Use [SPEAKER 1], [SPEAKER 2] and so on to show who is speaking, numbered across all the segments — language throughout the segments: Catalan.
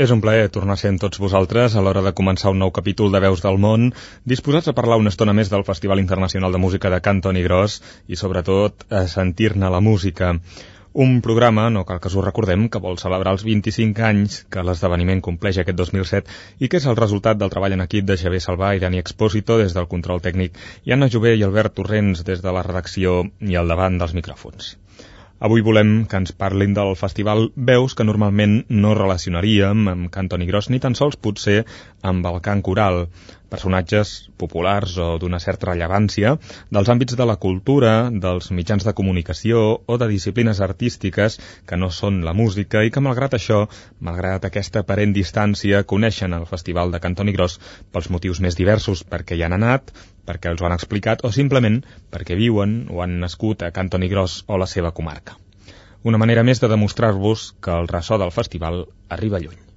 [SPEAKER 1] És un plaer tornar sent tots vosaltres a l'hora de començar un nou capítol de Veus del Món, disposats a parlar una estona més del Festival Internacional de Música de Cantoni Gros i, sobretot, a sentir-ne la música. Un programa, no cal que us ho recordem, que vol celebrar els 25 anys que l'esdeveniment compleix aquest 2007 i que és el resultat del treball en equip de Xavier Salvà i Dani Expósito des del control tècnic i Anna Jové i Albert Torrents des de la redacció i al davant dels micròfons. Avui volem que ens parlin del festival Veus que normalment no relacionaríem amb Cantoni Gros ni tan sols potser amb el cant coral, personatges populars o d'una certa rellevància dels àmbits de la cultura, dels mitjans de comunicació o de disciplines artístiques que no són la música i que malgrat això, malgrat aquesta aparent distància, coneixen el festival de Cantoni Gros pels motius més diversos perquè hi han anat, perquè els ho han explicat o simplement perquè viuen o han nascut a Cantoni Gros o la seva comarca. Una manera més de demostrar-vos que el ressò del festival arriba lluny.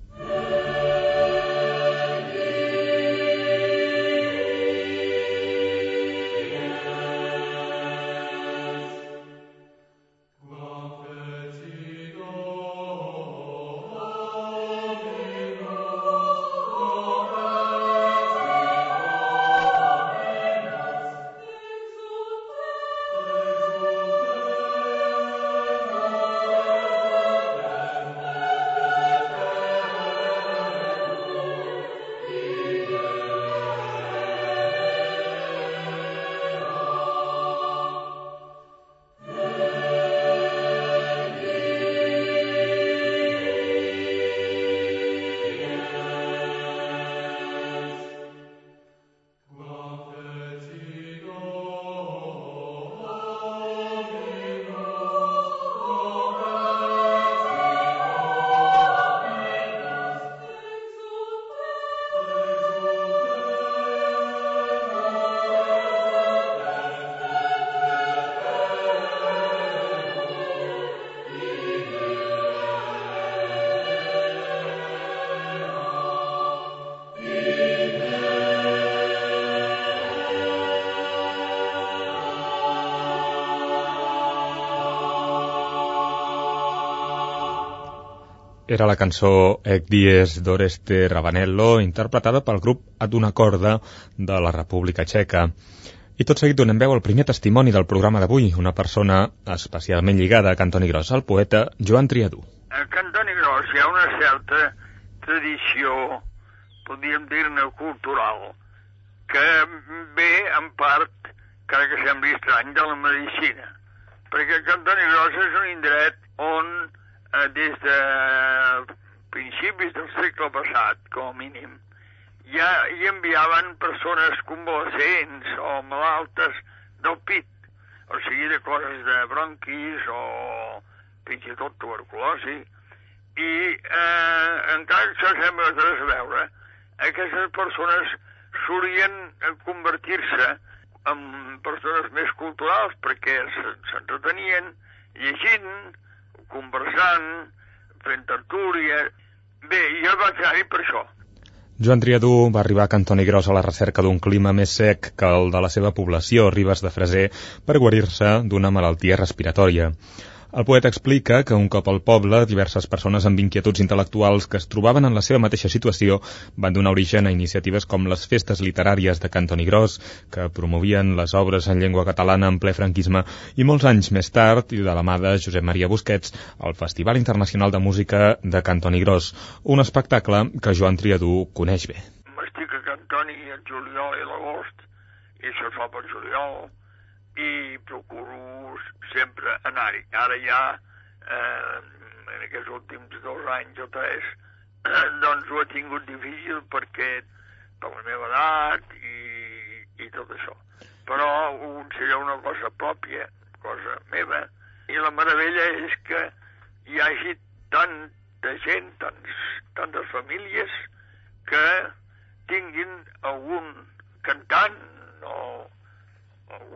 [SPEAKER 1] Era la cançó Ec dies d'Oreste Rabanello, interpretada pel grup Ad una corda de la República Txeca. I tot seguit donem veu al primer testimoni del programa d'avui, una persona especialment lligada a Cantoni Gros, el poeta Joan Triadú.
[SPEAKER 2] A Cantoni Gros hi ha una certa tradició, podríem dir-ne cultural, que ve en part, encara que sembli estrany, de la medicina. Perquè Cantoni Gros és un indret on eh, des de principis del segle passat, com a mínim, ja hi enviaven persones convalescents o malaltes del pit, o sigui, de coses de bronquis o fins i tot tuberculosi, i eh, encara que això sembla res a veure, aquestes persones solien convertir-se en persones més culturals perquè s'entretenien llegint, conversant, fent tertúlia... Bé, jo vaig anar-hi per això.
[SPEAKER 1] Joan Triadú va arribar a Cantoni Gros a la recerca d'un clima més sec que el de la seva població, Ribes de Freser, per guarir-se d'una malaltia respiratòria. El poeta explica que un cop al poble, diverses persones amb inquietuds intel·lectuals que es trobaven en la seva mateixa situació van donar origen a iniciatives com les festes literàries de Cantoni Gros, que promovien les obres en llengua catalana en ple franquisme, i molts anys més tard, i de la mà de Josep Maria Busquets, el Festival Internacional de Música de Cantoni Gros, un espectacle que Joan Triadú coneix bé.
[SPEAKER 2] Estic a Cantoni el juliol i l'agost, i això es fa per juliol, i procuro sempre anar-hi. Ara ja, eh, en aquests últims dos anys o tres, doncs ho he tingut difícil perquè per la meva edat i, i tot això. Però ho considero una cosa pròpia, cosa meva, i la meravella és que hi hagi tanta gent, tants, tantes famílies que tinguin algun cantant o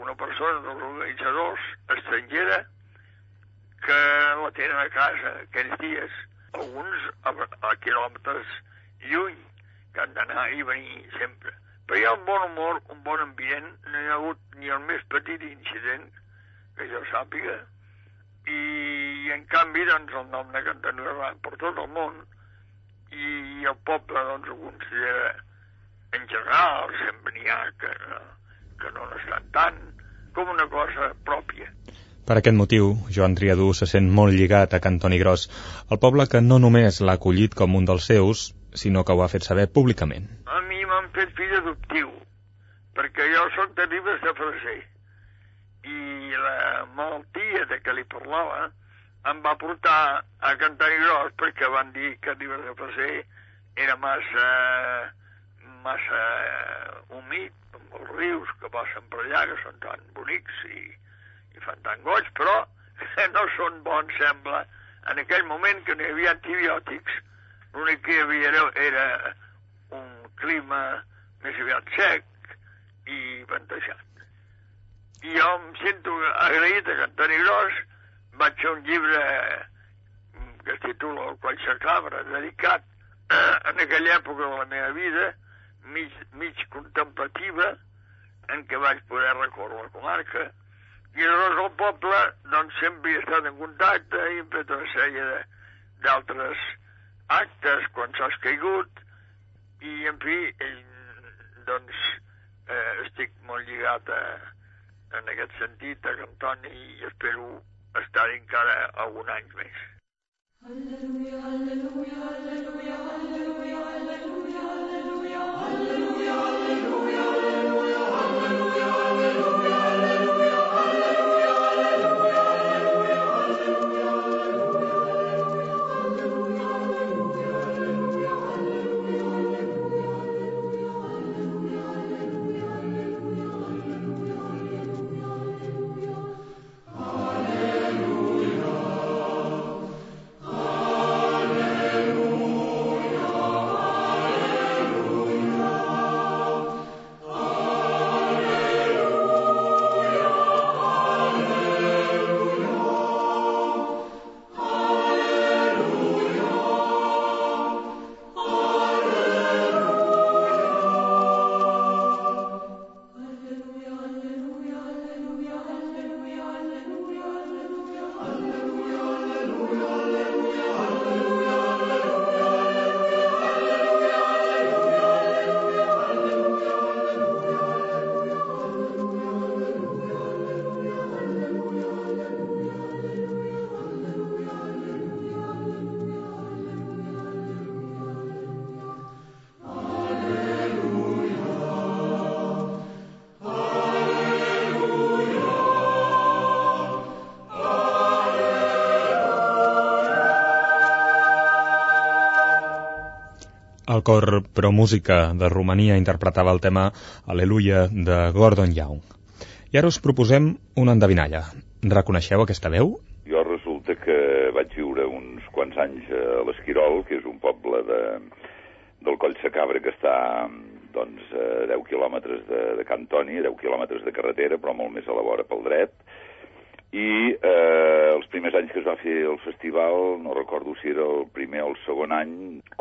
[SPEAKER 2] una persona dels organitzadors estrangera que la tenen a casa aquells dies, alguns a, a quilòmetres lluny, que han d'anar i venir sempre. Però hi ha un bon humor, un bon ambient, no hi ha hagut ni el més petit incident que jo sàpiga, i en canvi doncs el nom de Cantanera va per tot el món i el poble doncs ho considera en general, sempre n'hi ha que, que no n'estan tant, com una cosa pròpia.
[SPEAKER 1] Per aquest motiu, Joan Triadú se sent molt lligat a Cantoni Gros, el poble que no només l'ha acollit com un dels seus, sinó que ho ha fet saber públicament.
[SPEAKER 2] A mi m'han fet fill adoptiu, perquè jo soc de Ribes de Freser, i la malaltia de què li parlava em va portar a Cantoni Gros perquè van dir que Ribes de Freser era massa, massa humit, amb els rius que passen per allà, que són tan bonics i i fan tan goig, però no són bons, sembla, en aquell moment que no hi havia antibiòtics, l'únic que hi havia era, era un clima més aviat sec i ventejat. I jo em sento agraït a Antoni Gros, vaig fer un llibre mm, que es titula El Coll Cabra, dedicat en aquella època de la meva vida, mig, mig contemplativa, en què vaig poder recórrer la comarca, i llavors el poble doncs, sempre hi ha estat en contacte i hem fet una sèrie d'altres actes quan s'has caigut i en fi doncs eh, estic molt lligat a, en aquest sentit a Cantoni i espero estar encara algun any més. Alleluia, alleluia, El cor Pro Música de Romania interpretava el tema Aleluia de Gordon Young. I ara us proposem una endevinalla. Reconeixeu aquesta veu?
[SPEAKER 3] Jo resulta que vaig viure uns quants anys a l'Esquirol, que és un poble de, del Coll Sacabra que està doncs, a 10 quilòmetres de, de Cantoni, 10 quilòmetres de carretera, però molt més a la vora pel dret, i eh, els primers anys que es va fer el festival, no recordo si era el primer o el segon any,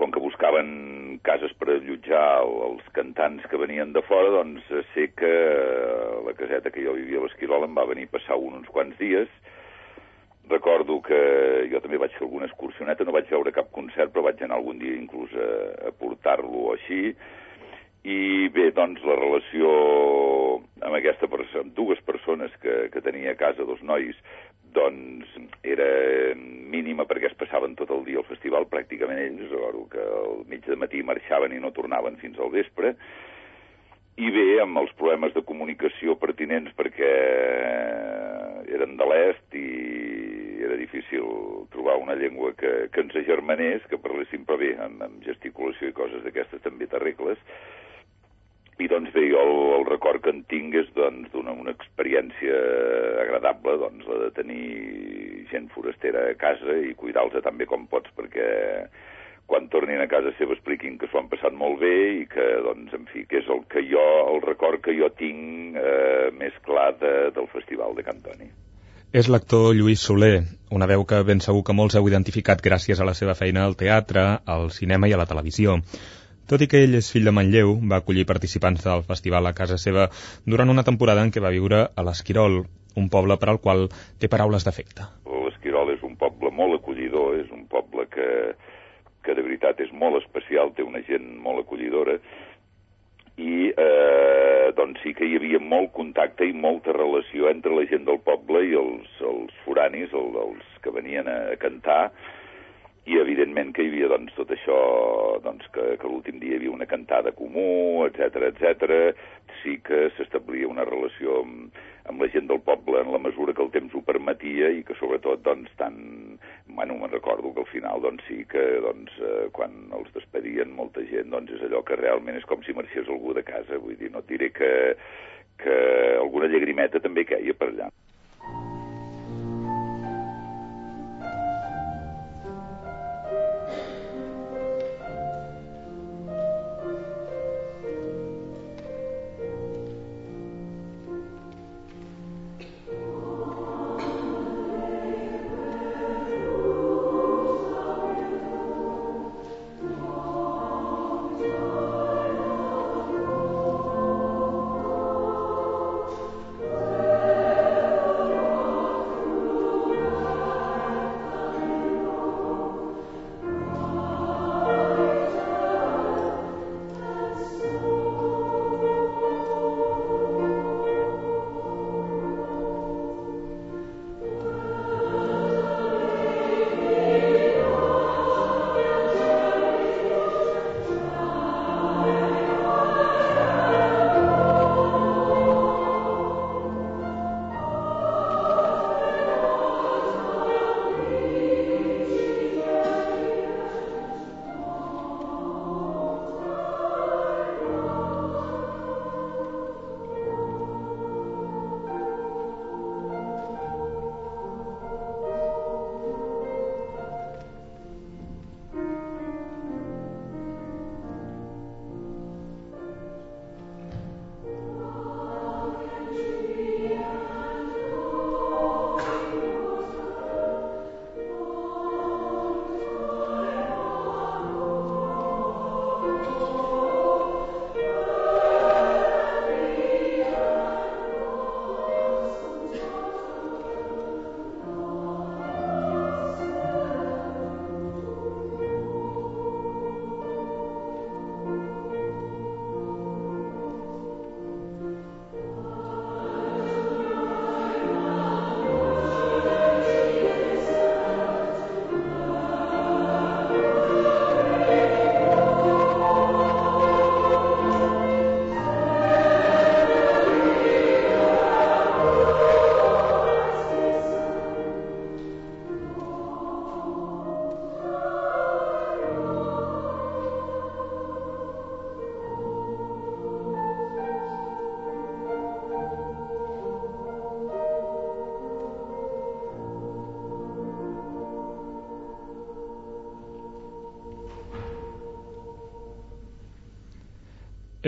[SPEAKER 3] com que buscaven cases per allotjar els cantants que venien de fora, doncs sé que eh, la caseta que jo vivia a l'Esquirol em va venir a passar un, uns quants dies. Recordo que jo també vaig fer alguna excursioneta, no vaig veure cap concert, però vaig anar algun dia inclús a, a portar-lo així, i bé, doncs la relació amb aquesta amb dues persones que, que tenia a casa, dos nois, doncs era mínima perquè es passaven tot el dia al festival, pràcticament ells, recordo que al mig de matí marxaven i no tornaven fins al vespre, i bé, amb els problemes de comunicació pertinents perquè eren de l'est i era difícil trobar una llengua que, que ens agermanés, que parléssim per bé, amb, amb gesticulació i coses d'aquestes també t'arregles, i doncs bé, jo el, el record que en tinc és doncs, d'una una experiència agradable, doncs, la de tenir gent forastera a casa i cuidar-los tan bé com pots, perquè quan tornin a casa seva expliquin que s'ho han passat molt bé i que, doncs, en fi, que és el que jo, el record que jo tinc eh, més clar de, del Festival de Cantoni.
[SPEAKER 1] És l'actor Lluís Soler, una veu que ben segur que molts heu identificat gràcies a la seva feina al teatre, al cinema i a la televisió. Tot i que ell és fill de Manlleu, va acollir participants del festival a casa seva durant una temporada en què va viure a l'Esquirol, un poble per al qual té paraules d'efecte.
[SPEAKER 3] L'Esquirol és un poble molt acollidor, és un poble que, que de veritat és molt especial, té una gent molt acollidora, i eh, doncs sí que hi havia molt contacte i molta relació entre la gent del poble i els, els foranis, el, els que venien a cantar, i evidentment que hi havia doncs, tot això, doncs, que, que l'últim dia hi havia una cantada comú, etc etc. sí que s'establia una relació amb, amb la gent del poble en la mesura que el temps ho permetia i que sobretot doncs tant bueno, me'n recordo que al final doncs sí que doncs, eh, quan els despedien molta gent doncs és allò que realment és com si marxés algú de casa vull dir, no et diré que, que alguna llagrimeta també queia per allà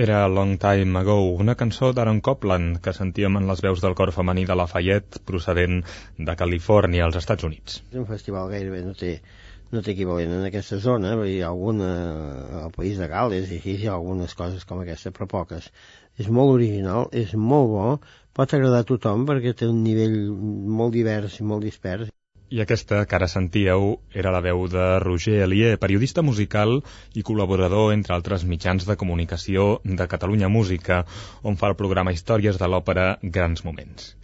[SPEAKER 1] Era Long Time Ago, una cançó d'Aaron Copland que sentíem en les veus del cor femení de Lafayette procedent de Califòrnia, als Estats Units.
[SPEAKER 4] Un festival gairebé no té, no té equivalent en aquesta zona, hi ha alguna al país de Gales i així hi ha algunes coses com aquesta, però poques. És molt original, és molt bo, pot agradar a tothom perquè té un nivell molt divers i molt dispers
[SPEAKER 1] i aquesta que ara sentíeu era la veu de Roger Elier, periodista musical i col·laborador, entre altres mitjans de comunicació de Catalunya Música, on fa el programa Històries de l'òpera Grans Moments.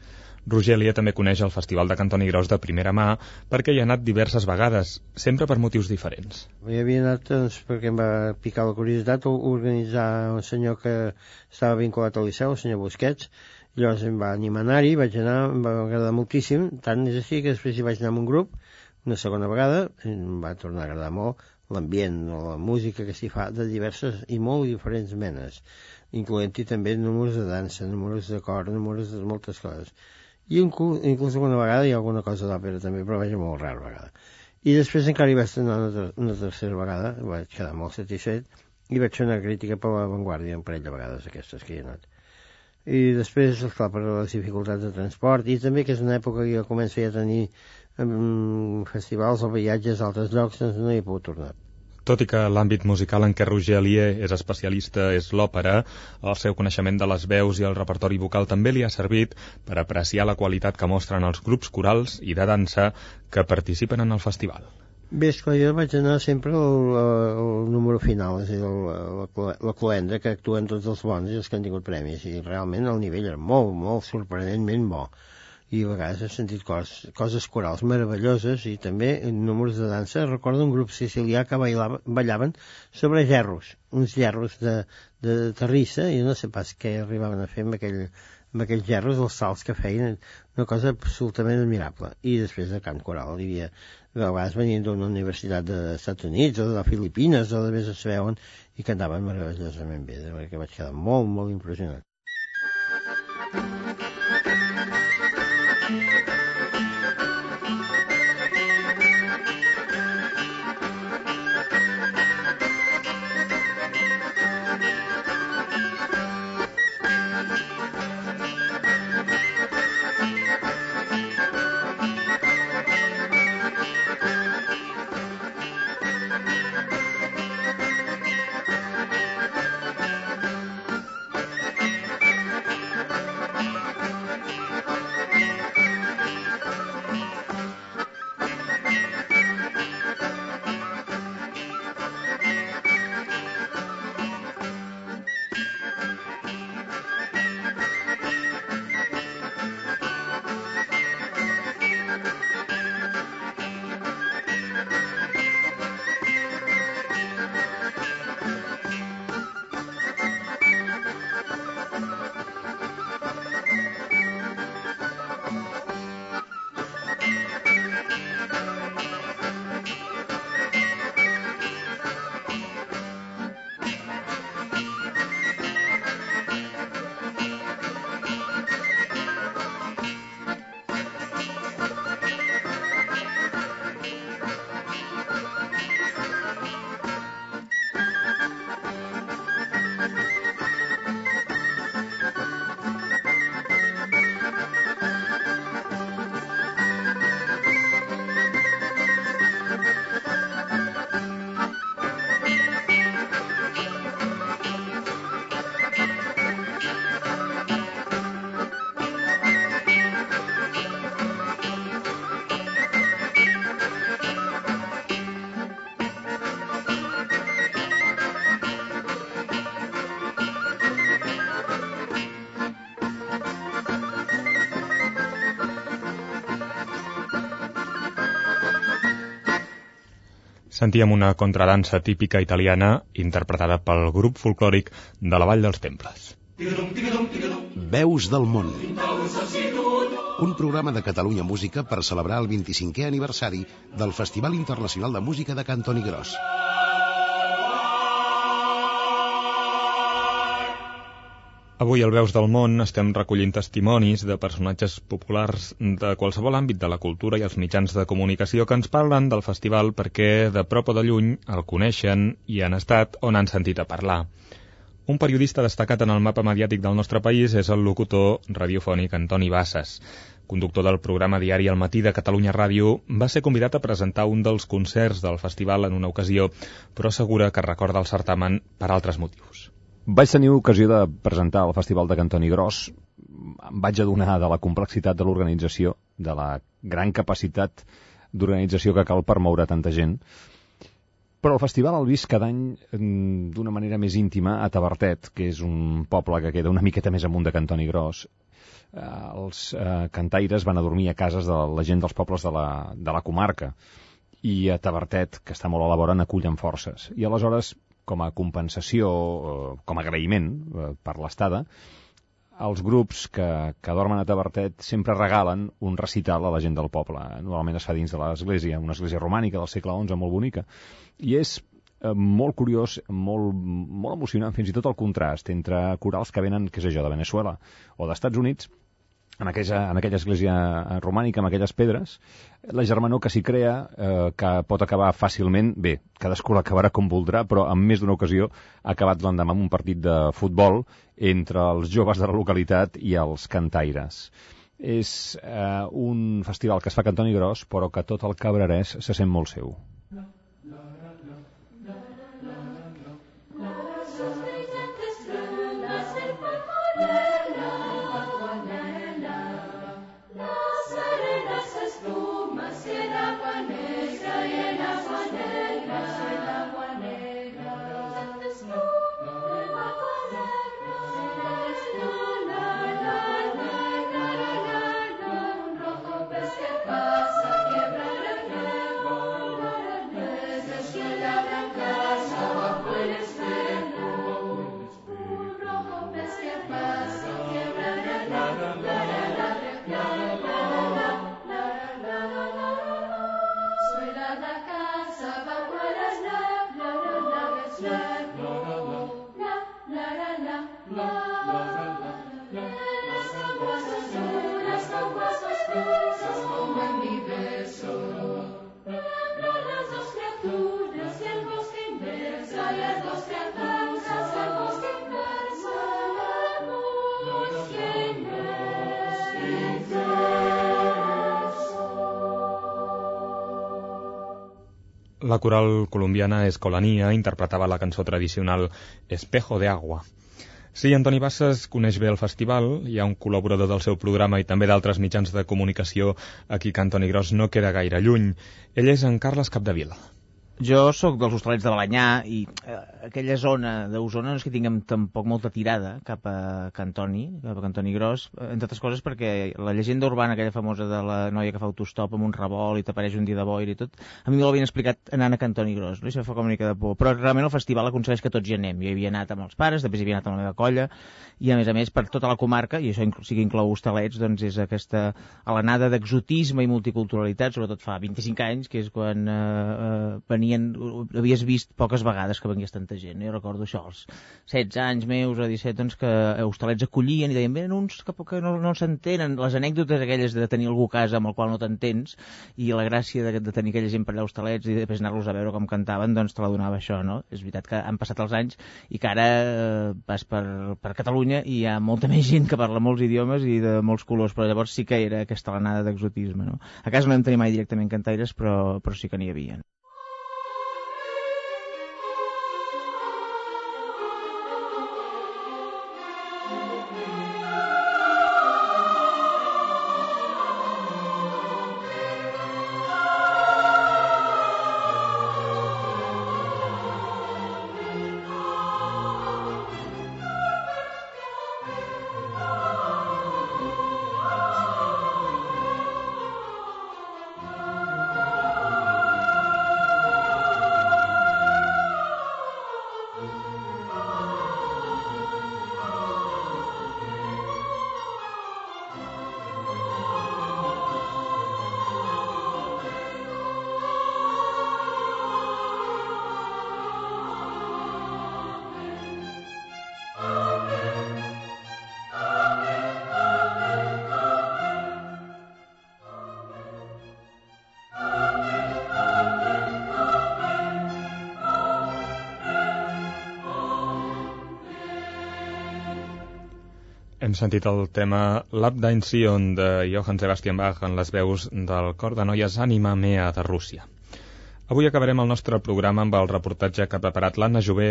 [SPEAKER 1] Roger Elier també coneix el Festival de Cantoni Gros de primera mà perquè hi ha anat diverses vegades, sempre per motius diferents.
[SPEAKER 4] Hi havia anat doncs, perquè em va picar la curiositat organitzar un senyor que estava vinculat al Liceu, el senyor Busquets, Llavors em va animar a anar-hi, vaig anar, em va agradar moltíssim, tant és així que després hi vaig anar amb un grup, una segona vegada, em va tornar a agradar molt l'ambient la música que s'hi fa de diverses i molt diferents menes, incloent-hi també números de dansa, números de cor, números de moltes coses. I inclús, inclús alguna vegada hi ha alguna cosa d'òpera també, però vaja, molt rar vegada. I després encara hi vaig anar una, una tercera vegada, vaig quedar molt satisfet, i vaig fer una crítica per la Vanguardia un parell de vegades aquestes que hi he anat i després, esclar, per les dificultats de transport, i també que és una època que jo començo ja a tenir um, festivals o viatges a altres llocs, doncs no hi he pogut tornar.
[SPEAKER 1] Tot i que l'àmbit musical en què Roger Alier és especialista és l'òpera, el seu coneixement de les veus i el repertori vocal també li ha servit per apreciar la qualitat que mostren els grups corals i de dansa que participen en el festival.
[SPEAKER 4] Bé, esclar, jo vaig anar sempre al, al número final, és a dir, la, la, la cloenda, que actuen tots els bons i els que han tingut premis, i realment el nivell era molt, molt sorprenentment bo i a vegades he sentit coses, coses corals meravelloses i també en números de dansa. Recordo un grup sicilià que bailava, ballaven sobre gerros, uns gerros de, de terrissa, i no sé pas què arribaven a fer amb, aquell, amb aquells gerros, els salts que feien, una cosa absolutament admirable. I després de cant coral hi havia, a vegades venien d'una universitat dels Estats Units o de Filipines o de més es veuen i cantaven meravellosament bé, que vaig quedar molt, molt impressionat.
[SPEAKER 1] Sentíem una contradansa típica italiana interpretada pel grup folclòric de la Vall dels Temples.
[SPEAKER 5] Veus del món. Un programa de Catalunya Música per celebrar el 25è aniversari del Festival Internacional de Música de Cantoni Gros.
[SPEAKER 1] Avui al Veus del Món estem recollint testimonis de personatges populars de qualsevol àmbit de la cultura i els mitjans de comunicació que ens parlen del festival perquè de prop o de lluny el coneixen i han estat on han sentit a parlar. Un periodista destacat en el mapa mediàtic del nostre país és el locutor radiofònic Antoni Bassas. Conductor del programa diari El matí de Catalunya Ràdio, va ser convidat a presentar un dels concerts del festival en una ocasió, però assegura que recorda el certamen per altres motius.
[SPEAKER 6] Vaig tenir ocasió de presentar al Festival de Cantoni Gros. Em vaig adonar de la complexitat de l'organització, de la gran capacitat d'organització que cal per moure tanta gent. Però el festival el vist cada any mm, d'una manera més íntima a Tabertet, que és un poble que queda una miqueta més amunt de Cantoni Gros. Eh, els eh, cantaires van a dormir a cases de la gent dels pobles de la, de la comarca i a Tabertet, que està molt a la vora, n'acullen forces. I aleshores com a compensació, eh, com a agraïment eh, per l'estada, els grups que, que dormen a Tabertet sempre regalen un recital a la gent del poble. Normalment es fa dins de l'església, una església romànica del segle XI, molt bonica. I és eh, molt curiós, molt, molt emocionant, fins i tot el contrast entre corals que venen, què sé jo, de Venezuela o d'Estats Units, en aquella, en aquella església romànica, amb aquelles pedres, la germanor que s'hi crea, eh, que pot acabar fàcilment, bé, cadascú l'acabarà com voldrà, però en més d'una ocasió ha acabat l'endemà amb un partit de futbol entre els joves de la localitat i els cantaires. És eh, un festival que es fa a Cantoni Gros, però que tot el cabrerès se sent molt seu.
[SPEAKER 1] La coral colombiana Escolanía interpretava la cançó tradicional Espejo de Agua. Sí, Antoni Bassas coneix bé el festival, hi ha un col·laborador del seu programa i també d'altres mitjans de comunicació aquí que Antoni Gros no queda gaire lluny. Ell és en Carles Capdevila.
[SPEAKER 7] Jo sóc dels hostalets de Balanyà i eh, aquella zona d'Osona no és que tinguem tampoc molta tirada cap a Cantoni, cap a Cantoni Gros, entre altres coses perquè la llegenda urbana aquella famosa de la noia que fa autostop amb un revolt i t'apareix un dia de boira i tot, a mi me l'havien explicat anant a Cantoni Gros, no? i això fa com una mica de por. Però realment el festival aconsegueix que tots hi anem. Jo hi havia anat amb els pares, després hi havia anat amb la meva colla, i a més a més per tota la comarca, i això sí que inclou hostalets, doncs és aquesta alenada d'exotisme i multiculturalitat, sobretot fa 25 anys, que és quan eh, eh, venien, havies vist poques vegades que vengués tanta gent. Jo recordo això, als 16 anys meus o 17, doncs que hostalets acollien i deien, venen uns que, que no, no s'entenen, les anècdotes aquelles de tenir algú a casa amb el qual no t'entens, i la gràcia de, de tenir aquella gent per allà hostalets i després anar-los a veure com cantaven, doncs te la donava això, no? És veritat que han passat els anys i que ara eh, vas per, per Catalunya i hi ha molta més gent que parla molts idiomes i de molts colors, però llavors sí que era aquesta alenada d'exotisme, no? A casa no hem tenir mai directament cantaires, però, però sí que n'hi havia.
[SPEAKER 1] Hem sentit el tema L'Abdain de Johann Sebastian Bach en les veus del cor de noies Anima Mea de Rússia. Avui acabarem el nostre programa amb el reportatge que ha preparat l'Anna Jové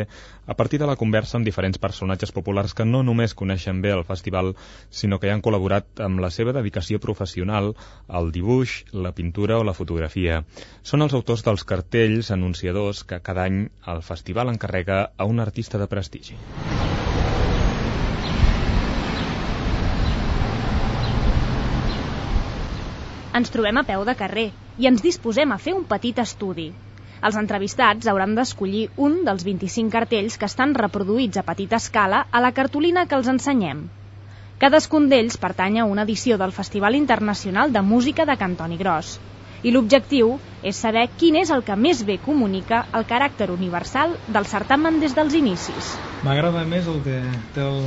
[SPEAKER 1] a partir de la conversa amb diferents personatges populars que no només coneixen bé el festival, sinó que hi han col·laborat amb la seva dedicació professional al dibuix, la pintura o la fotografia. Són els autors dels cartells anunciadors que cada any el festival encarrega a un artista de prestigi.
[SPEAKER 8] Ens trobem a peu de carrer i ens disposem a fer un petit estudi. Els entrevistats hauran d'escollir un dels 25 cartells que estan reproduïts a petita escala a la cartolina que els ensenyem. Cadascun d'ells pertany a una edició del Festival Internacional de Música de Cantoni Gros. I l'objectiu és saber quin és el que més bé comunica el caràcter universal del certamen des dels inicis.
[SPEAKER 9] M'agrada més el que té el,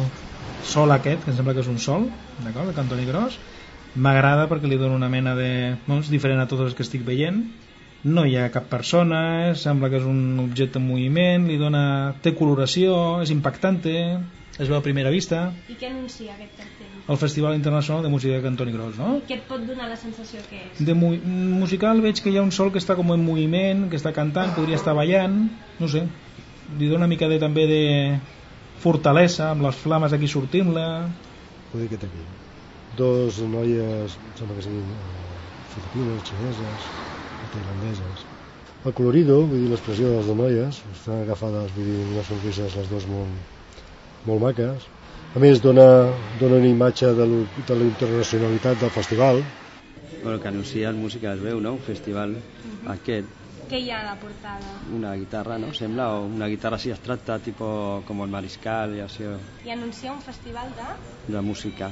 [SPEAKER 9] sol aquest, que em sembla que és un sol, d'acord, de Cantoni Gros, m'agrada perquè li dona una mena de... Doncs, diferent a tots els que estic veient, no hi ha cap persona, sembla que és un objecte en moviment, li dona... té coloració, és impactante, es veu a primera vista.
[SPEAKER 8] I què anuncia aquest cartell?
[SPEAKER 9] El Festival Internacional de Música de Cantoni Gros, no?
[SPEAKER 8] Què et pot donar la sensació que és?
[SPEAKER 9] De mu musical veig que hi ha un sol que està com en moviment, que està cantant, podria estar ballant, no sé, li dona una mica de, també de fortalesa, amb les flames aquí sortint-la.
[SPEAKER 10] Dir que aquí dos noies, sembla que siguin eh, filipines, xineses o tailandeses. El colorido, vull dir l'expressió de les dues noies, estan agafades, vull dir, unes sonrises les dues molt, molt maques. A més, dona, dona una imatge de, de la internacionalitat del festival.
[SPEAKER 11] Bueno, que anuncia el Música es veu, no? Un festival aquest.
[SPEAKER 8] Què hi ha a la portada?
[SPEAKER 11] Una guitarra, ¿no? Sembla, o una guitarra así abstracta, tipo como el mariscal y así.
[SPEAKER 8] I anuncia un festival de...
[SPEAKER 11] De música.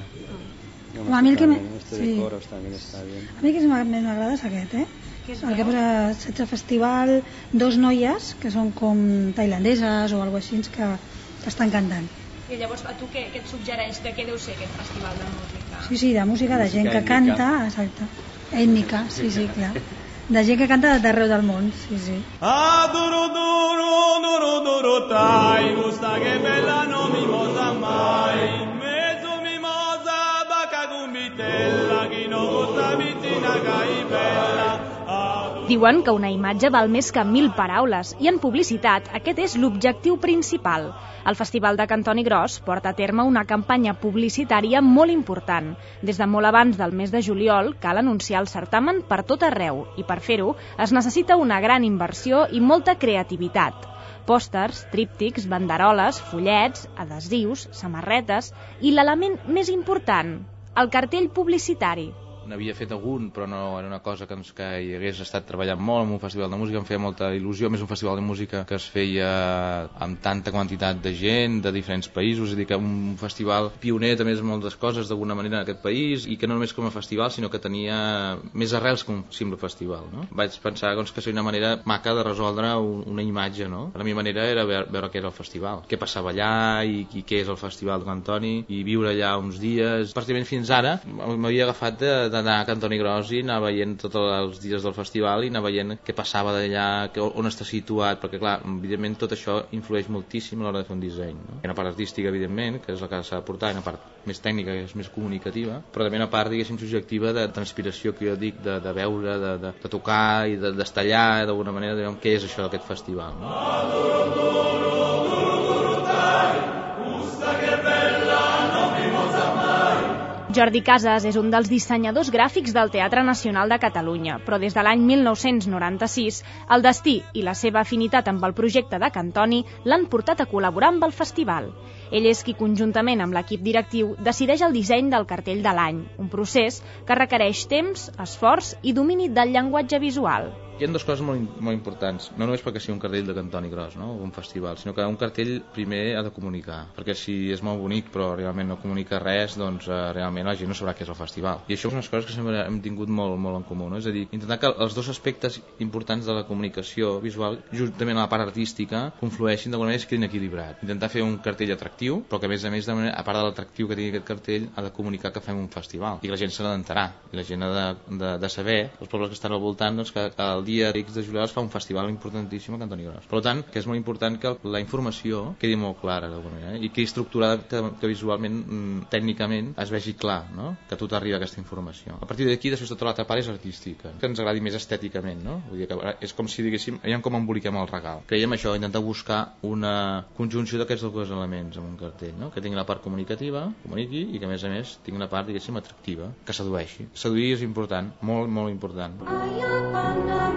[SPEAKER 12] O a mi el que me...
[SPEAKER 11] Este
[SPEAKER 12] sí.
[SPEAKER 11] coros también está bien.
[SPEAKER 12] A mi el que més m'agrada és aquest, eh? El que posa Setze Festival, dos noies que són com tailandeses o alguna així que, que estan cantant.
[SPEAKER 8] I llavors a tu què, què et suggereix de què deu ser aquest festival de música?
[SPEAKER 12] Sí, sí, de música, de gent que
[SPEAKER 11] ètnica.
[SPEAKER 12] canta, exacte. Ètnica, sí, sí, clar. De gent que canta d'arreu del món, sí, sí.
[SPEAKER 13] Ah, duro, duro, duro, duro, tai, gusta che bella non mimosa mai. Mezzo mimosa,
[SPEAKER 8] Diuen que una imatge val més que mil paraules i en publicitat aquest és l'objectiu principal. El Festival de Cantoni Gros porta a terme una campanya publicitària molt important. Des de molt abans del mes de juliol cal anunciar el certamen per tot arreu i per fer-ho es necessita una gran inversió i molta creativitat. Pòsters, tríptics, banderoles, follets, adhesius, samarretes i l'element més important, el cartell publicitari.
[SPEAKER 14] N'havia fet algun, però no era una cosa que, ens, que hi hagués estat treballant molt en un festival de música, em feia molta il·lusió, més un festival de música que es feia amb tanta quantitat de gent de diferents països, és a dir, que un festival pioner també és moltes coses d'alguna manera en aquest país i que no només com a festival, sinó que tenia més arrels que un simple festival. No? Vaig pensar doncs, que seria una manera maca de resoldre un, una imatge. No? La meva manera era veure, què era el festival, què passava allà i, i què és el festival de Cantoni i viure allà uns dies. Pràcticament fins ara m'havia agafat de, d'anar a Cantoni Gros i anar veient tots els dies del festival i anar veient què passava d'allà, on està situat, perquè clar, evidentment tot això influeix moltíssim a l'hora de fer un disseny. No? Hi ha una part artística, evidentment, que és la que s'ha de portar, una part més tècnica, que és més comunicativa, però també una part, diguéssim, subjectiva de transpiració, que jo dic, de, de veure, de, de, de tocar i de- d'estar allà, d'alguna manera, de què és això d'aquest festival. No?
[SPEAKER 8] Jordi Casas és un dels dissenyadors gràfics del Teatre Nacional de Catalunya, però des de l'any 1996 el destí i la seva afinitat amb el projecte de Cantoni l'han portat a col·laborar amb el festival. Ell és qui, conjuntament amb l'equip directiu, decideix el disseny del cartell de l'any, un procés que requereix temps, esforç i domini del llenguatge visual.
[SPEAKER 14] Hi ha dues coses molt, molt importants, no només perquè sigui un cartell de Cantoni Gros, no? un festival, sinó que un cartell primer ha de comunicar, perquè si és molt bonic però realment no comunica res, doncs eh, realment la gent no sabrà què és el festival. I això és unes coses que sempre hem tingut molt, molt en comú, no? és a dir, intentar que els dos aspectes importants de la comunicació visual, juntament a la part artística, conflueixin d'alguna manera i es equilibrat. Intentar fer un cartell atractiu, però que a més a més, de manera, a part de l'atractiu que tingui aquest cartell, ha de comunicar que fem un festival i que la gent se n'adentarà, i la gent ha de, de, de saber, els pobles que estan al voltant, doncs, que el dia X de juliol es fa un festival importantíssim a Cantoni Gros. Per tant, que és molt important que la informació quedi molt clara d'alguna manera, i quedi estructurada que, que visualment, mm, tècnicament, es vegi clar, no? que a tot arriba aquesta informació. A partir d'aquí, després tota l'altra part és artística, que ens agradi més estèticament, no? Vull dir que és com si diguéssim, veiem com emboliquem el regal. Creiem això, intentar buscar una conjunció d'aquests dos elements en un cartell, no? que tingui la part comunicativa, comuniqui, i que a més a més tingui una part, diguéssim, atractiva, que sedueixi. Seduir és important, molt, molt important.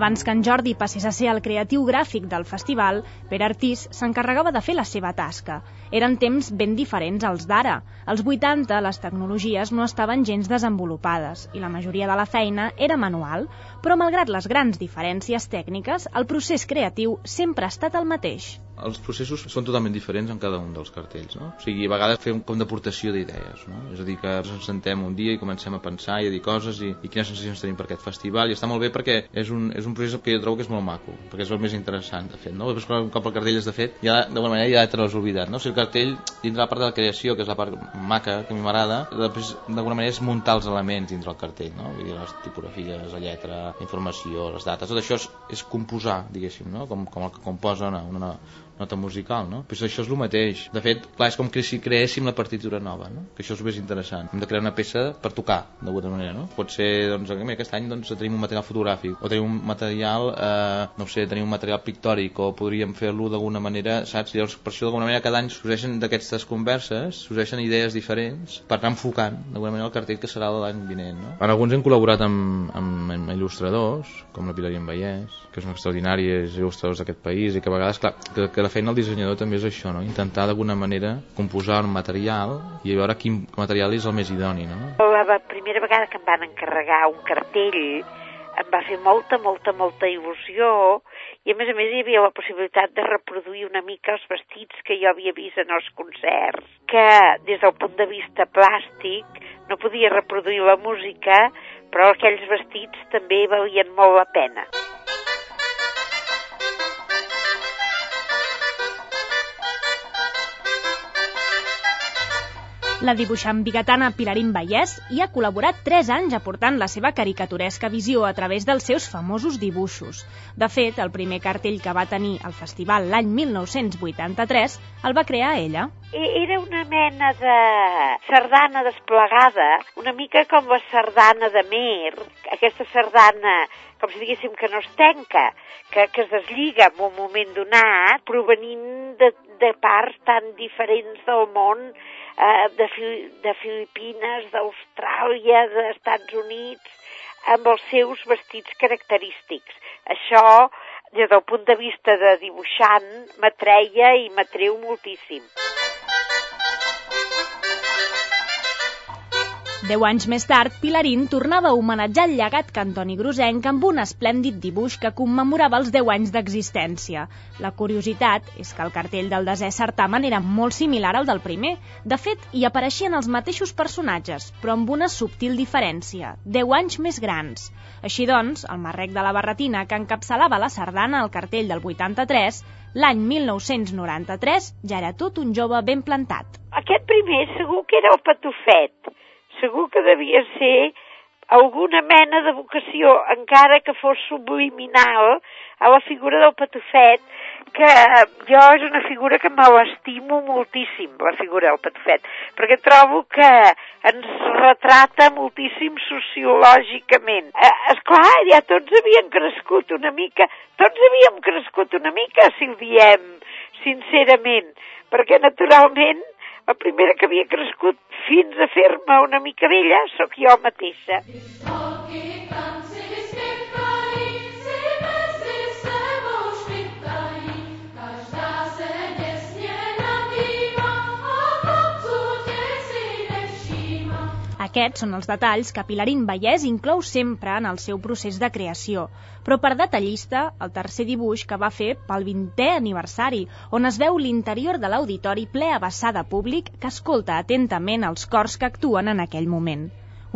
[SPEAKER 8] Abans que en Jordi passés a ser el creatiu gràfic del festival, Pere Artís s'encarregava de fer la seva tasca. Eren temps ben diferents als d'ara. Als 80 les tecnologies no estaven gens desenvolupades i la majoria de la feina era manual, però malgrat les grans diferències tècniques, el procés creatiu sempre ha estat el mateix.
[SPEAKER 14] Els processos són totalment diferents en cada un dels cartells, no? O sigui, a vegades fer un com d'aportació d'idees, no? És a dir, que ens sentem un dia i comencem a pensar i a dir coses i, i quines sensacions tenim per aquest festival i està molt bé perquè és un, és un procés que jo trobo que és molt maco, perquè és el més interessant, de fet, no? Després, un cop el cartell és de fet, ja d'alguna manera ja te l'has oblidat, no? O sigui, el cartell, dintre la part de la creació, que és la part maca, que a mi m'agrada, després, d'alguna manera, és muntar els elements dintre el cartell, no? Vull dir, les tipografies, la lletra, la informació, les dates, tot això és, és composar, diguéssim, no? Com, com el que composa una, una, nota musical, no? Però això és el mateix. De fet, clar, és com que si creéssim la partitura nova, no? Que això és més interessant. Hem de crear una peça per tocar, d'alguna manera, no? Pot ser, doncs, aquest any doncs, tenim un material fotogràfic, o tenim un material, eh, no sé, tenim un material pictòric, o podríem fer-lo d'alguna manera, saps? Llavors, per això d'alguna manera cada any sorgeixen d'aquestes converses, sorgeixen idees diferents per anar enfocant d'alguna manera el cartell que serà l'any vinent, no? En alguns hem col·laborat amb, amb, amb il·lustradors, com la Pilar Vallès, que són extraordinaris il·lustradors d'aquest país i que a vegades, clar, que, que la feina del dissenyador també és això, no? intentar d'alguna manera composar un material i veure quin material és el més idoni. No?
[SPEAKER 15] La primera vegada que em van encarregar un cartell em va fer molta, molta, molta il·lusió i a més a més hi havia la possibilitat de reproduir una mica els vestits que jo havia vist en els concerts, que des del punt de vista plàstic no podia reproduir la música, però aquells vestits també valien molt la pena.
[SPEAKER 8] La dibuixant bigatana Pilarín Vallès hi ha col·laborat 3 anys aportant la seva caricaturesca visió a través dels seus famosos dibuixos. De fet, el primer cartell que va tenir al festival l'any 1983 el va crear ella.
[SPEAKER 15] Era una mena de sardana desplegada, una mica com la sardana de Mer, aquesta sardana com si diguéssim que no es tenca, que, que es desliga en un moment donat, provenint de, de parts tan diferents del món eh, de, de Filipines, d'Austràlia, dels Estats Units, amb els seus vestits característics. Això, des del punt de vista de dibuixant, m'atreia i m'atreu moltíssim.
[SPEAKER 8] Deu anys més tard, Pilarín tornava a homenatjar el llegat cantoni grosenc amb un esplèndid dibuix que commemorava els 10 anys d'existència. La curiositat és que el cartell del desè certamen era molt similar al del primer. De fet, hi apareixien els mateixos personatges, però amb una subtil diferència, 10 anys més grans. Així doncs, el marrec de la barretina que encapçalava la sardana al cartell del 83 L'any 1993 ja era tot un jove ben plantat.
[SPEAKER 15] Aquest primer segur que era el patufet, segur que devia ser alguna mena de vocació, encara que fos subliminal, a la figura del patufet, que jo és una figura que me l'estimo moltíssim, la figura del patufet, perquè trobo que ens retrata moltíssim sociològicament. Eh, esclar, ja tots havien crescut una mica, tots havíem crescut una mica, si ho diem sincerament, perquè naturalment la primera que havia crescut fins a fer-me una mica vella sóc jo mateixa.
[SPEAKER 8] Aquests són els detalls que Pilarín Vallès inclou sempre en el seu procés de creació, però per detallista, el tercer dibuix que va fer pel 20è aniversari, on es veu l'interior de l'auditori ple a vessar de públic que escolta atentament els cors que actuen en aquell moment.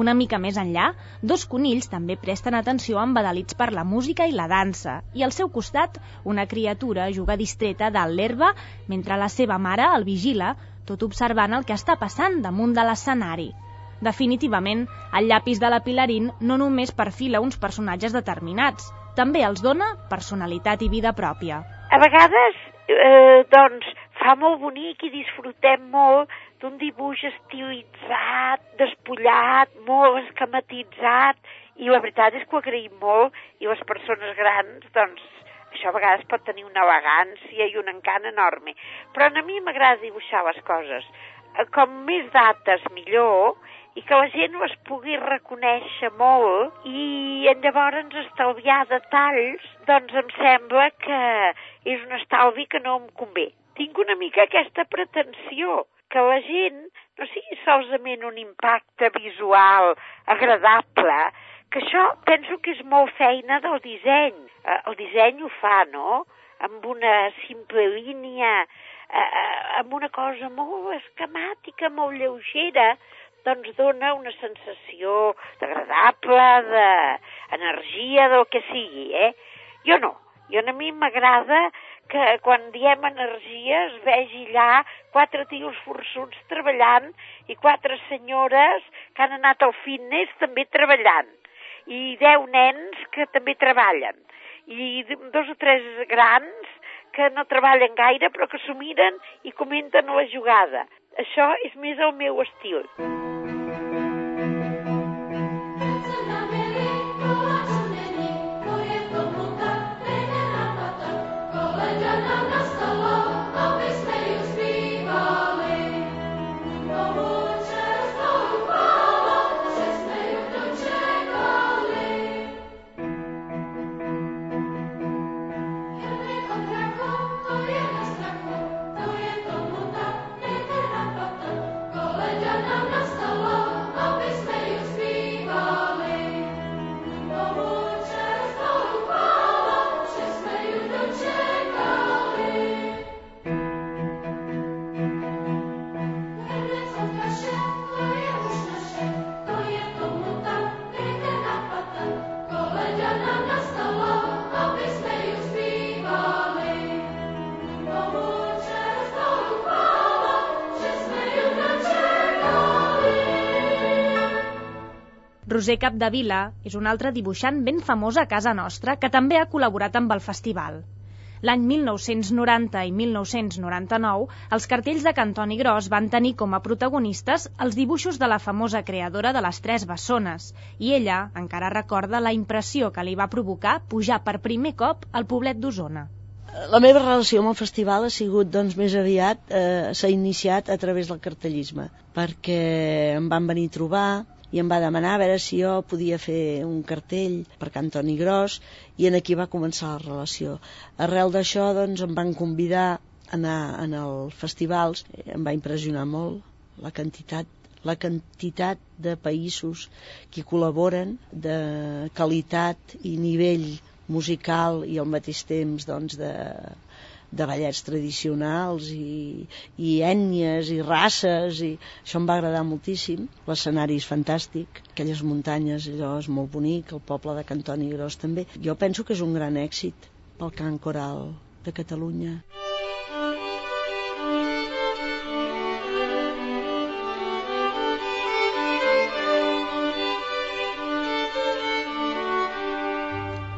[SPEAKER 8] Una mica més enllà, dos conills també presten atenció embadalits per la música i la dansa, i al seu costat una criatura juga distreta dalt l'herba mentre la seva mare el vigila, tot observant el que està passant damunt de l'escenari. Definitivament, el llapis de la Pilarín no només perfila uns personatges determinats, també els dona personalitat i vida pròpia.
[SPEAKER 15] A vegades, eh, doncs, fa molt bonic i disfrutem molt d'un dibuix estilitzat, despullat, molt esquematitzat, i la veritat és que ho agraïm molt, i les persones grans, doncs, això a vegades pot tenir una elegància i un encant enorme. Però a mi m'agrada dibuixar les coses. Eh, com més dates, millor, i que la gent les pugui reconèixer molt i llavors estalviar detalls, doncs em sembla que és un estalvi que no em convé. Tinc una mica aquesta pretensió, que la gent no sigui solament un impacte visual agradable, que això penso que és molt feina del disseny. Eh, el disseny ho fa, no? amb una simple línia, eh, eh, amb una cosa molt esquemàtica, molt lleugera, doncs dona una sensació agradable, d'energia, del que sigui, eh? Jo no. Jo a mi m'agrada que quan diem energia es vegi allà quatre tios forçuts treballant i quatre senyores que han anat al fitness també treballant i deu nens que també treballen i dos o tres grans que no treballen gaire però que s'ho miren i comenten la jugada. Això és més el meu estil.
[SPEAKER 8] Roser Capdevila és un altre dibuixant ben famós a casa nostra que també ha col·laborat amb el festival. L'any 1990 i 1999, els cartells de Cantoni Gros van tenir com a protagonistes els dibuixos de la famosa creadora de les Tres Bessones, i ella encara recorda la impressió que li va provocar pujar per primer cop al poblet d'Osona.
[SPEAKER 16] La meva relació amb el festival ha sigut, doncs, més aviat, eh, s'ha iniciat a través del cartellisme, perquè em van venir a trobar, i em va demanar a veure si jo podia fer un cartell per Can Toni Gros i en aquí va començar la relació. Arrel d'això doncs, em van convidar a anar en els festivals, em va impressionar molt la quantitat la quantitat de països que col·laboren de qualitat i nivell musical i al mateix temps doncs, de, de ballets tradicionals i, i ètnies i races i això em va agradar moltíssim. L'escenari és fantàstic aquelles muntanyes allò és molt bonic el poble de Cantoni Gros també. Jo penso que és un gran èxit pel cant coral de Catalunya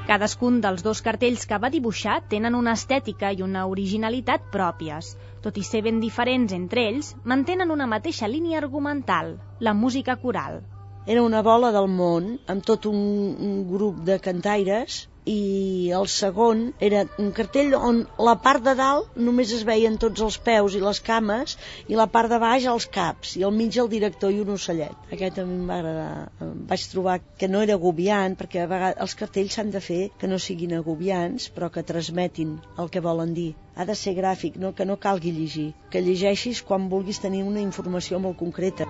[SPEAKER 8] Cadascun dels dos cartells que va dibuixar tenen una estètica i una originalitat pròpies. Tot i ser ben diferents entre ells, mantenen una mateixa línia argumental, la música coral.
[SPEAKER 16] Era una bola del món amb tot un, un grup de cantaires i el segon era un cartell on la part de dalt només es veien tots els peus i les cames i la part de baix els caps i al mig el director i un ocellet. Aquest a mi em va agradar. Vaig trobar que no era agobiant perquè a vegades els cartells s'han de fer que no siguin agobiants però que transmetin el que volen dir. Ha de ser gràfic, no? que no calgui llegir. Que llegeixis quan vulguis tenir una informació molt concreta.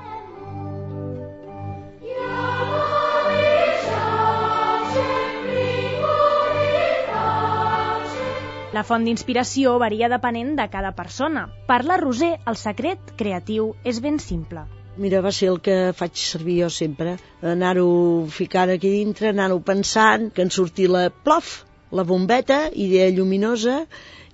[SPEAKER 8] La font d'inspiració varia depenent de cada persona. Per la Roser, el secret creatiu és ben simple.
[SPEAKER 16] Mira, va ser el que faig servir jo sempre, anar-ho ficant aquí dintre, anar-ho pensant, que en surti la plof, la bombeta, idea lluminosa,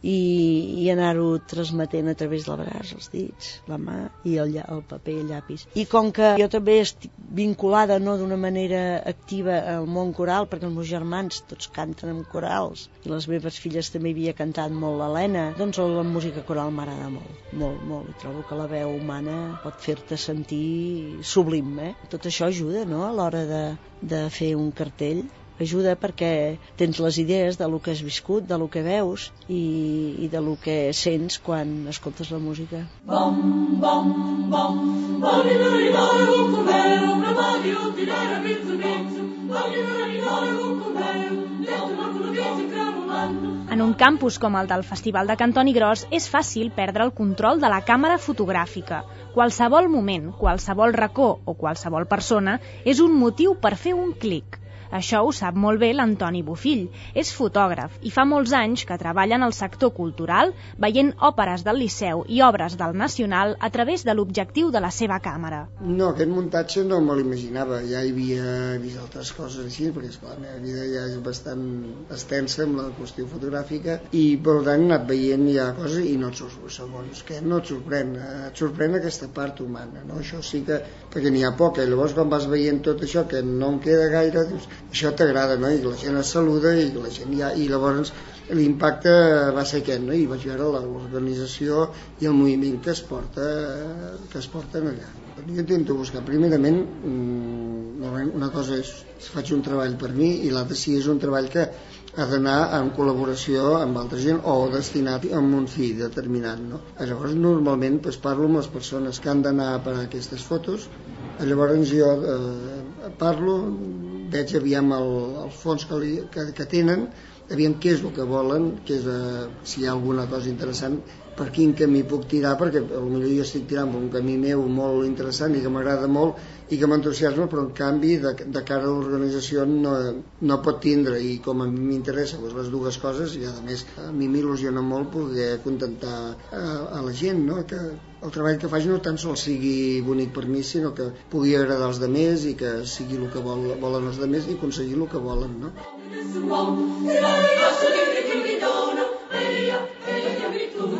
[SPEAKER 16] i, i anar-ho transmetent a través del braç, els dits, la mà i el, el paper i el llapis. I com que jo també estic vinculada no d'una manera activa al món coral, perquè els meus germans tots canten en corals i les meves filles també havia cantat molt l'Helena, doncs la música coral m'agrada molt, molt, molt. I trobo que la veu humana pot fer-te sentir sublim, eh? Tot això ajuda, no?, a l'hora de, de fer un cartell ajuda perquè tens les idees de lo que has viscut, de lo que veus i, i de lo que sents quan escoltes la música. Bom, bom, bom,
[SPEAKER 8] en un campus com el del Festival de Cantoni Gros és fàcil perdre el control de la càmera fotogràfica. Qualsevol moment, qualsevol racó o qualsevol persona és un motiu per fer un clic. Això ho sap molt bé l'Antoni Bofill. És fotògraf i fa molts anys que treballa en el sector cultural veient òperes del Liceu i obres del Nacional a través de l'objectiu de la seva càmera.
[SPEAKER 17] No, aquest muntatge no me l'imaginava. Ja hi havia vist altres coses així, perquè esclar, la meva vida ja és bastant extensa amb la qüestió fotogràfica i per tant he anat veient ja coses i no et sorprèn, segons que no et sorprèn, et sorprèn aquesta part humana, no? Això sí que, perquè n'hi ha poca, i llavors quan vas veient tot això que no en queda gaire, dius, això t'agrada, no? I la gent es saluda i la gent ja... I llavors l'impacte va ser aquest, no? I vaig veure l'organització i el moviment que es porta, que es porten allà. Jo intento buscar, primerament, mm, una cosa és si faig un treball per mi i l'altra si és un treball que ha d'anar en col·laboració amb altra gent o destinat a un fi determinat. No? Llavors, normalment pues, parlo amb les persones que han d'anar per a aquestes fotos, llavors jo eh, parlo, veig aviam el, el fons que, li, que, que tenen, aviam què és el que volen, què és, eh, si hi ha alguna cosa interessant, per quin camí puc tirar, perquè potser jo estic tirant per un camí meu molt interessant i que m'agrada molt i que m'entusiasma, però en canvi de, de cara a l'organització no, no pot tindre i com a mi m'interessa doncs, les dues coses i a més a mi m'il·lusiona molt poder contentar a, a la gent, no? que el treball que faig no tan sols sigui bonic per mi, sinó que pugui agradar als demés i que sigui el que vol, volen els demés i aconseguir el que volen. No?
[SPEAKER 8] Dum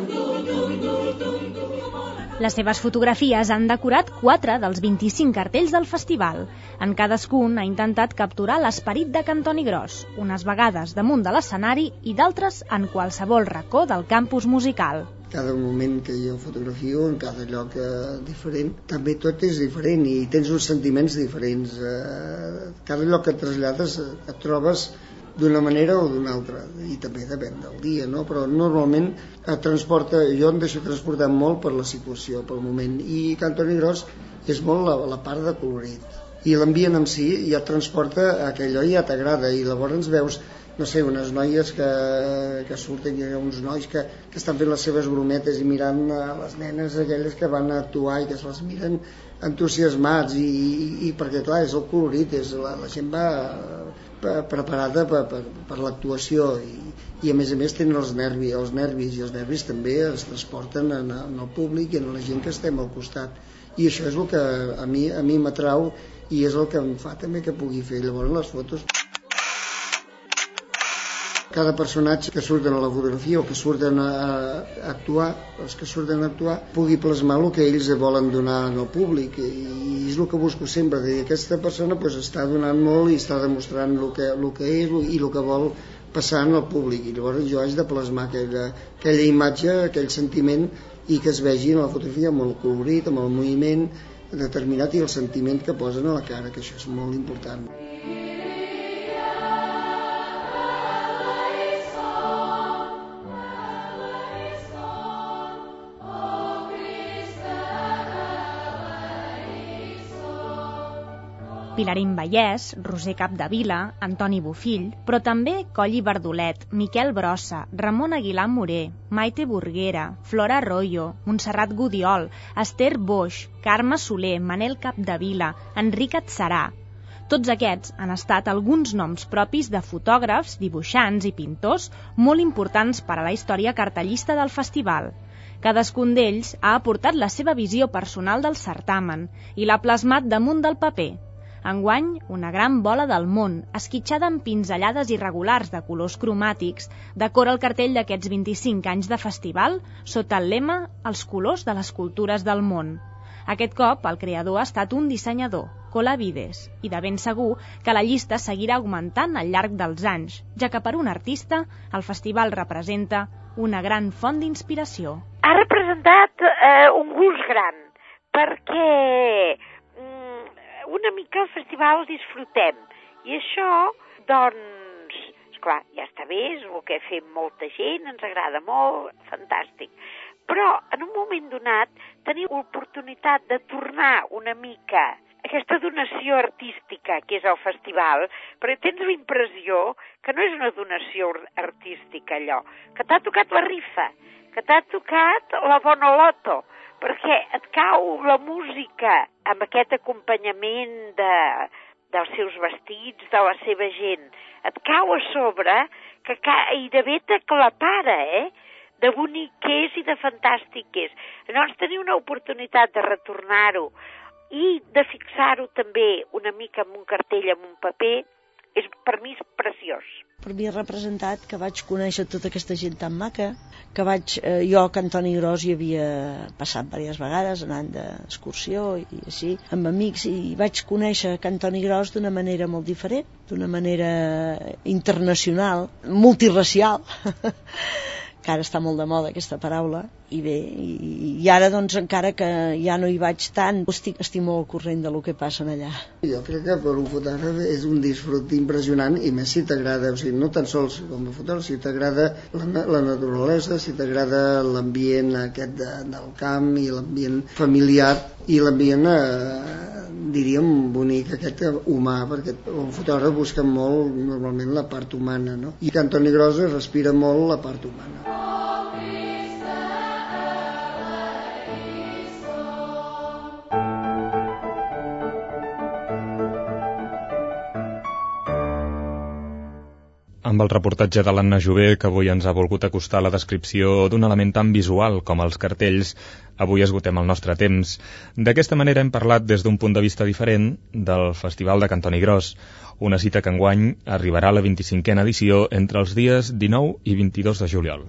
[SPEAKER 8] dum dum dum dum Les seves fotografies han decorat 4 dels 25 cartells del festival. En cadascun ha intentat capturar l'esperit de Cantoni Gros, unes vegades damunt de l'escenari i d'altres en qualsevol racó del campus musical
[SPEAKER 17] cada moment que jo fotografio en cada lloc eh, diferent també tot és diferent i tens uns sentiments diferents eh, cada lloc que trasllades eh, et trobes d'una manera o d'una altra. I també depèn del dia no? però normalment et transporta jo em deixo transportar molt per la situació pel moment. I Cantoni Gros és molt la, la part de colorit. I l'ambient en si ja transporta aquell i ja t'agrada. I llavors veus no sé, unes noies que, que surten, ha uns nois que, que estan fent les seves brometes i mirant a les nenes aquelles que van a actuar i que se les miren entusiasmats. I, i, i perquè clar, és el colorit, és la, la gent va preparada per, per, per l'actuació i, i a més a més tenen els nervis, els nervis i els nervis també es transporten en, en el públic i en la gent que estem al costat. I això és el que a mi a mi m'atrau i és el que em fa també que pugui fer. Llavors les fotos cada personatge que surten a la fotografia o que surten a, a actuar, els que surten a actuar, pugui plasmar el que ells volen donar al públic i és el que busco sempre, que aquesta persona pues, està donant molt i està demostrant el que, el que és i el que vol passar al públic i llavors jo haig de plasmar aquella, aquella imatge, aquell sentiment i que es vegi en la fotografia amb el colorit, amb el moviment determinat i el sentiment que posen a la cara, que això és molt important.
[SPEAKER 8] Pilarín Vallès, Roser Capdevila, Antoni Bofill, però també Colli Verdolet, Miquel Brossa, Ramon Aguilar Moré, Maite Burguera, Flora Arroyo, Montserrat Gudiol, Esther Boix, Carme Soler, Manel Capdevila, Enric Atzarà. Tots aquests han estat alguns noms propis de fotògrafs, dibuixants i pintors molt importants per a la història cartellista del festival. Cadascun d'ells ha aportat la seva visió personal del certamen i l'ha plasmat damunt del paper, Enguany, una gran bola del món, esquitxada amb pinzellades irregulars de colors cromàtics, decora el cartell d'aquests 25 anys de festival sota el lema Els colors de les cultures del món. Aquest cop, el creador ha estat un dissenyador, Colavides, i de ben segur que la llista seguirà augmentant al llarg dels anys, ja que per un artista el festival representa una gran font d'inspiració.
[SPEAKER 15] Ha representat eh, un gust gran, perquè una mica el festival disfrutem. I això, doncs, esclar, ja està bé, és el que fem molta gent, ens agrada molt, fantàstic. Però, en un moment donat, tenim l'oportunitat de tornar una mica aquesta donació artística que és el festival, perquè tens la impressió que no és una donació artística allò, que t'ha tocat la rifa, que t'ha tocat la bona loto, perquè et cau la música amb aquest acompanyament de, dels seus vestits, de la seva gent. Et cau a sobre que gairebé t'aclapara, eh? de bonic que és i de fantàstic que és. Llavors, tenir una oportunitat de retornar-ho i de fixar-ho també una mica en un cartell, en un paper, és, per mi és preciós.
[SPEAKER 16] Per mi representat que vaig conèixer tota aquesta gent tan maca, que vaig, eh, jo que Antoni Gros hi havia passat diverses vegades anant d'excursió i així, amb amics, i vaig conèixer que Antoni Gros d'una manera molt diferent, d'una manera internacional, multiracial, que ara està molt de moda aquesta paraula, i bé, i, i ara doncs encara que ja no hi vaig tant, estic, estic molt al corrent de lo que passa allà.
[SPEAKER 17] Jo crec que per un fotògraf és un disfrut impressionant i més si t'agrada, o sigui, no tan sols com a fotògraf, si t'agrada la, la naturalesa, si t'agrada l'ambient aquest de, del camp i l'ambient familiar i l'ambient eh, diríem, bonic, aquest humà, perquè un fotògraf busca molt normalment la part humana, no? I que Antoni Grosa respira molt la part humana.
[SPEAKER 1] Amb el reportatge de l'Anna Jové, que avui ens ha volgut acostar la descripció d'un element tan visual com els cartells, avui esgotem el nostre temps. D'aquesta manera hem parlat des d'un punt de vista diferent del Festival de Cantoni Gros, una cita que enguany arribarà a la 25a edició entre els dies 19 i 22 de juliol.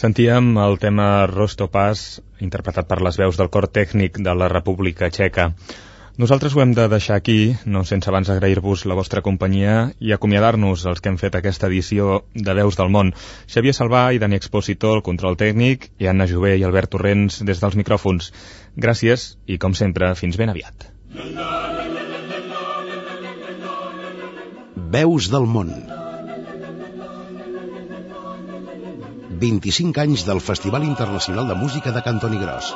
[SPEAKER 1] Sentíem el tema Rostopàs, interpretat per les veus del cor tècnic de la República Txeca. Nosaltres ho hem de deixar aquí, no sense abans agrair-vos la vostra companyia i acomiadar-nos els que hem fet aquesta edició de Veus del Món. Xavier Salvà i Dani Expósito, el control tècnic, i Anna Jové i Albert Torrents des dels micròfons. Gràcies i, com sempre, fins ben aviat.
[SPEAKER 5] Veus del món 25 anys del Festival Internacional de Música de Cantoni Gros.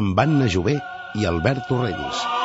[SPEAKER 5] Amb Anna Jové i Albert Torrents.